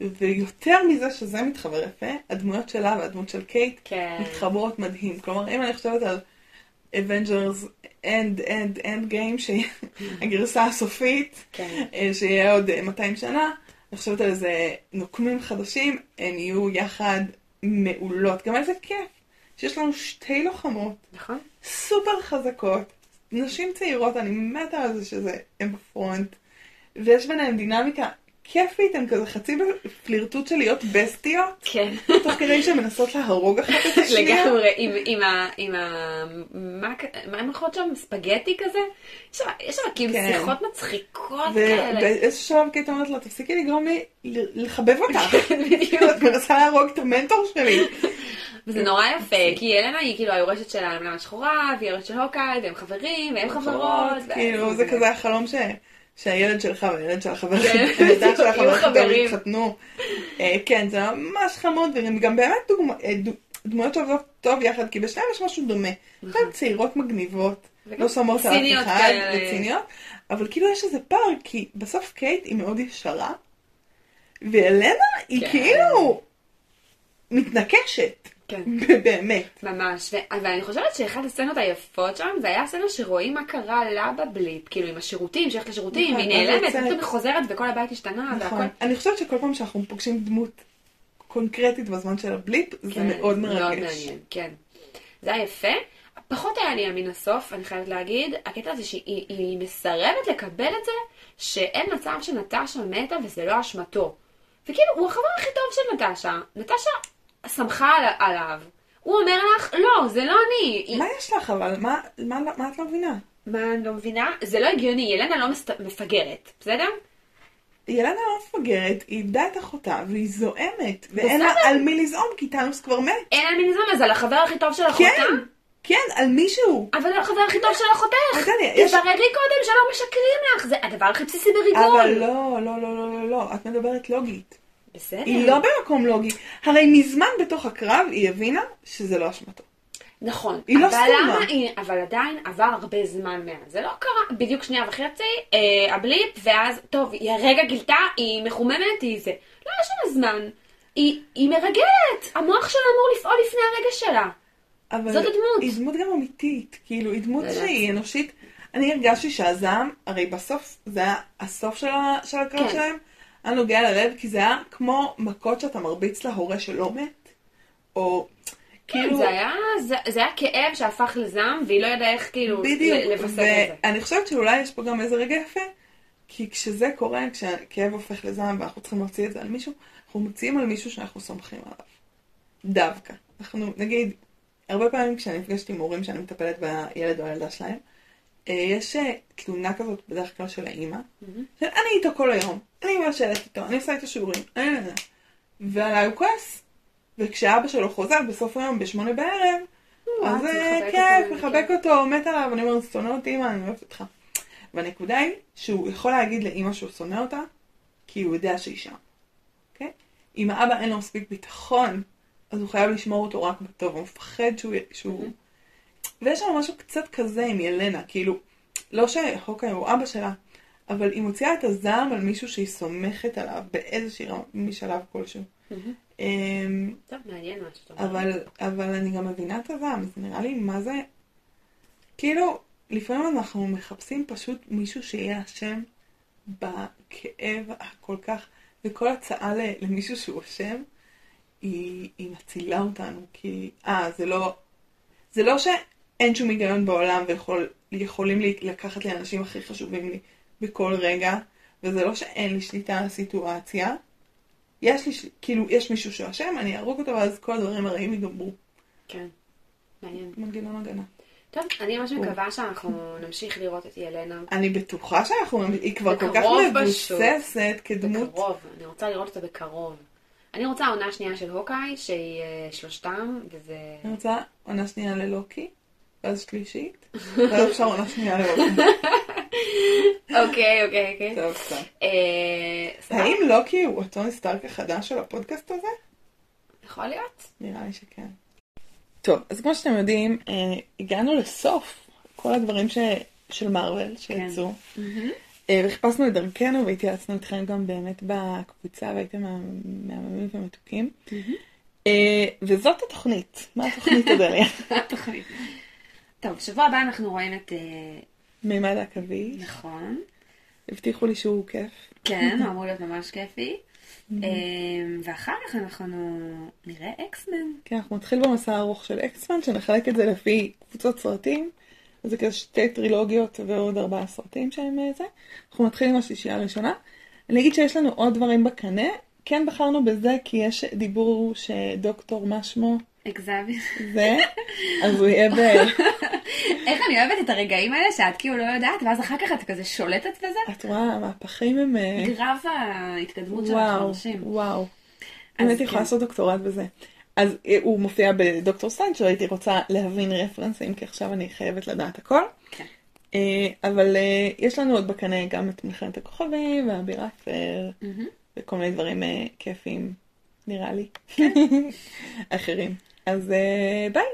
ויותר מזה שזה מתחבר יפה, הדמויות שלה והדמות של קייט כן. מתחברות מדהים. כלומר, אם אני חושבת על Avengers End End End Game, שהיא הגרסה הסופית, כן. אה, שיהיה עוד אה, 200 שנה, אני חושבת על איזה נוקמים חדשים, הן יהיו יחד מעולות. גם איזה כיף שיש לנו שתי לוחמות נכון? סופר חזקות, נשים צעירות, אני מתה על זה שזה הם בפרונט, ויש ביניהם דינמיקה כיפית, הן כזה חצי בפלירטוט של להיות בסטיות, כן. תוך כדי שהן מנסות להרוג אחת את השנייה. לגמרי, עם, עם ה... עם ה... מה מה הם אוכלות שם? ספגטי כזה? יש שם- יש שם כאילו כן. שיחות מצחיקות כאלה. ובאיזשהו שלב קייט אומרת לה, תפסיקי לגרום לי לחבב אותך. בדיוק. את מנסה להרוג את המנטור שלי. וזה נורא יפה, כי אלנה היא כאילו היורשת של העמלה השחורה, והיא היורשת של הוקאי, והם חברים, והם חברות. ואז כאילו, זה כזה החלום ש... שהילד שלך והילד של החבר של החבר. אה, כן, זה ממש חמוד, והם גם באמת אה, דמויות שעובדות טוב יחד, כי בשניהם יש משהו דומה. נכון. הן צעירות מגניבות, לא שמות על אף אחד. וציניות, אבל כאילו יש איזה פער, כי בסוף קייט היא מאוד ישרה, ואלנה היא כן. כאילו מתנקשת, כן. באמת. ממש, ו- ואני חושבת שאחת הסצנות היפות שם זה היה הסצנה שרואים מה קרה לה בבליפ, כאילו עם השירותים, שהיא הולכת לשירותים, נכון, היא נעלמת. פתאום היא חוזרת וכל הבית השתנה והכל. נכון. אני חושבת שכל פעם שאנחנו פוגשים דמות קונקרטית בזמן של הבליפ, זה כן, מאוד מאוד מרגש. מעניין, כן. זה היה יפה. פחות היה לי מן הסוף, אני חייבת להגיד, הקטע הזה שהיא היא מסרבת לקבל את זה, שאין מצב שנטשה מתה וזה לא אשמתו. וכאילו, הוא החבר הכי טוב של נטשה. נטשה שמחה על, עליו. הוא אומר לך, לא, זה לא אני. מה יש לך אבל? מה, מה, מה את לא מבינה? מה, אני לא מבינה? זה לא הגיוני, ילנה לא מסת... מפגרת, בסדר? ילנה לא מפגרת, היא איבדה את אחותה והיא זועמת, ואין לה. על מי לזעום כי טאנוס כבר מת. אין על מי לזמן, אז על החבר הכי טוב של אחותה? כן, כן, על מישהו. אבל על החבר הכי טוב של אחותך. יש- תבררי קודם שלא משקרים לך, זה הדבר הכי בסיסי בריגול. אבל לא, לא, לא, לא, לא, לא, את מדברת לוגית. בסדר. היא לא במקום לוגי. הרי מזמן בתוך הקרב היא הבינה שזה לא אשמתו. נכון. היא לא סתומה. אבל עדיין עבר הרבה זמן מאז. זה לא קרה בדיוק שנייה וחצי, אה, הבליפ, ואז, טוב, היא הרגע גילתה, היא מחוממת, היא זה. לא, יש לנו זמן. היא, היא מרגלת. המוח שלה אמור לפעול לפני הרגע שלה. אבל זאת הדמות. היא דמות גם אמיתית, כאילו, היא דמות. שהיא אנושית. אני הרגשתי שהזעם, הרי בסוף זה היה הסוף של, ה- של הקרב כן. שלהם, היה נוגע ללב, כי זה היה כמו מכות שאתה מרביץ להורה שלא מת, או כאילו, זה היה, זה, זה היה כאב שהפך לזעם, והיא לא ידעה איך כאילו בדיוק, ל- לווסת את זה. ואני חושבת שאולי יש פה גם איזה רגע יפה, כי כשזה קורה, כשהכאב הופך לזעם ואנחנו צריכים להוציא את זה על מישהו, אנחנו מוציאים על מישהו שאנחנו סומכים עליו. דווקא. אנחנו, נגיד, הרבה פעמים כשאני נפגשת עם הורים שאני מטפלת בילד או הילדה שלהם, יש אה, תלונה כזאת בדרך כלל של האימא, של אני איתו כל היום, אני מבשלת איתו, אני עושה איתו שיעורים. ועליי הוא כועס. וכשאבא שלו חוזר בסוף היום בשמונה בערב, אז אה, מחבקת כיף, מחבק כן. אותו, מת עליו, אני אומרת, שונא אותי אימא, אני אוהבת אותך. והנקודה היא שהוא יכול להגיד לאימא שהוא שונא אותה, כי הוא יודע שהיא שם. אוקיי? אם האבא אין לו מספיק ביטחון, אז הוא חייב לשמור אותו רק בטוב, הוא מפחד שהוא... שהוא... ויש שם משהו קצת כזה עם ילנה, כאילו, לא שהוקאי הוא אבא שלה, אבל היא מוציאה את הזעם על מישהו שהיא סומכת עליו באיזושהי רמה, משלב כלשהו. אמ, טוב, מעניין מה שאתה אומר. אבל, אני גם מבינה את הזעם, זה נראה לי מה זה... כאילו, לפעמים אנחנו מחפשים פשוט מישהו שיהיה אשם בכאב הכל כך, וכל הצעה למישהו שהוא אשם, היא, היא מצילה אותנו, כי, אה, זה לא, זה לא שאין שום היגיון בעולם ויכולים לי, לקחת לי האנשים הכי חשובים לי בכל רגע, וזה לא שאין לי שליטה על הסיטואציה, יש לי, כאילו, יש מישהו שאשם, אני אהרוג אותו, ואז כל הדברים הרעים ייגמרו. כן, מעניין. מנגנון הגנה. טוב, אני ממש מקווה שאנחנו נמשיך לראות את ילנה אני בטוחה שאנחנו, היא כבר כל כך מבוססת כדמות. בקרוב. אני רוצה לראות אותה בקרוב. אני רוצה עונה שנייה של הוקאי, שהיא אה, שלושתם, וזה... אני רוצה עונה שנייה ללוקי, ואז שלישית, ואז אפשר עונה שנייה ללוקי. אוקיי, אוקיי, אוקיי. טוב, טוב. אה, האם לוקי הוא הטוני סטארק החדש של הפודקאסט הזה? יכול להיות. נראה לי שכן. טוב, אז כמו שאתם יודעים, אה, הגענו לסוף כל הדברים. של מארוול שיצאו. אה, וחיפשנו את דרכנו והתייעצנו איתכם גם באמת בקבוצה והייתם מהממים ומתוקים. וזאת התוכנית. מה התוכנית, אודליה? התוכנית. טוב, בשבוע הבא אנחנו רואים את... אה, מימד העכביש. נכון. הבטיחו לי שהוא כיף. כן, הוא אמור להיות ממש כיפי. אה, ואחר כך אנחנו נראה אקסמן. כן, אנחנו נתחיל במסע הארוך של אקסמן, שנחלק את זה לפי קבוצות סרטים. זה כזה שתי טרילוגיות ועוד ארבעה סרטים שהם אה, זה. אנחנו נתחיל עם השישייה הראשונה. אני אגיד שיש לנו עוד דברים בקנה. כן בחרנו בזה כי יש דיבור שדוקטור מה שמו אכזבי. זה, אז הוא יהיה ב... איך אני אוהבת את הרגעים האלה שאת כאילו לא יודעת, ואז אחר כך את כזה שולטת בזה? את רואה, המהפכים הם... אה, גרף ההתקדמות של וואו, האנשים. וואו. אז אני הייתי יכולה כן. לעשות דוקטורט בזה. אז אה, הוא מופיע בדוקטור סטריינג', שהייתי רוצה להבין רפרנסים, כי עכשיו אני חייבת לדעת הכל. כן. אה, אבל יש לנו עוד בקנה גם את מלחמת הכוכבים והבירקפר מהמם. וכל מיני דברים כיפים, נראה לי, כן. אחרים. אז ביי.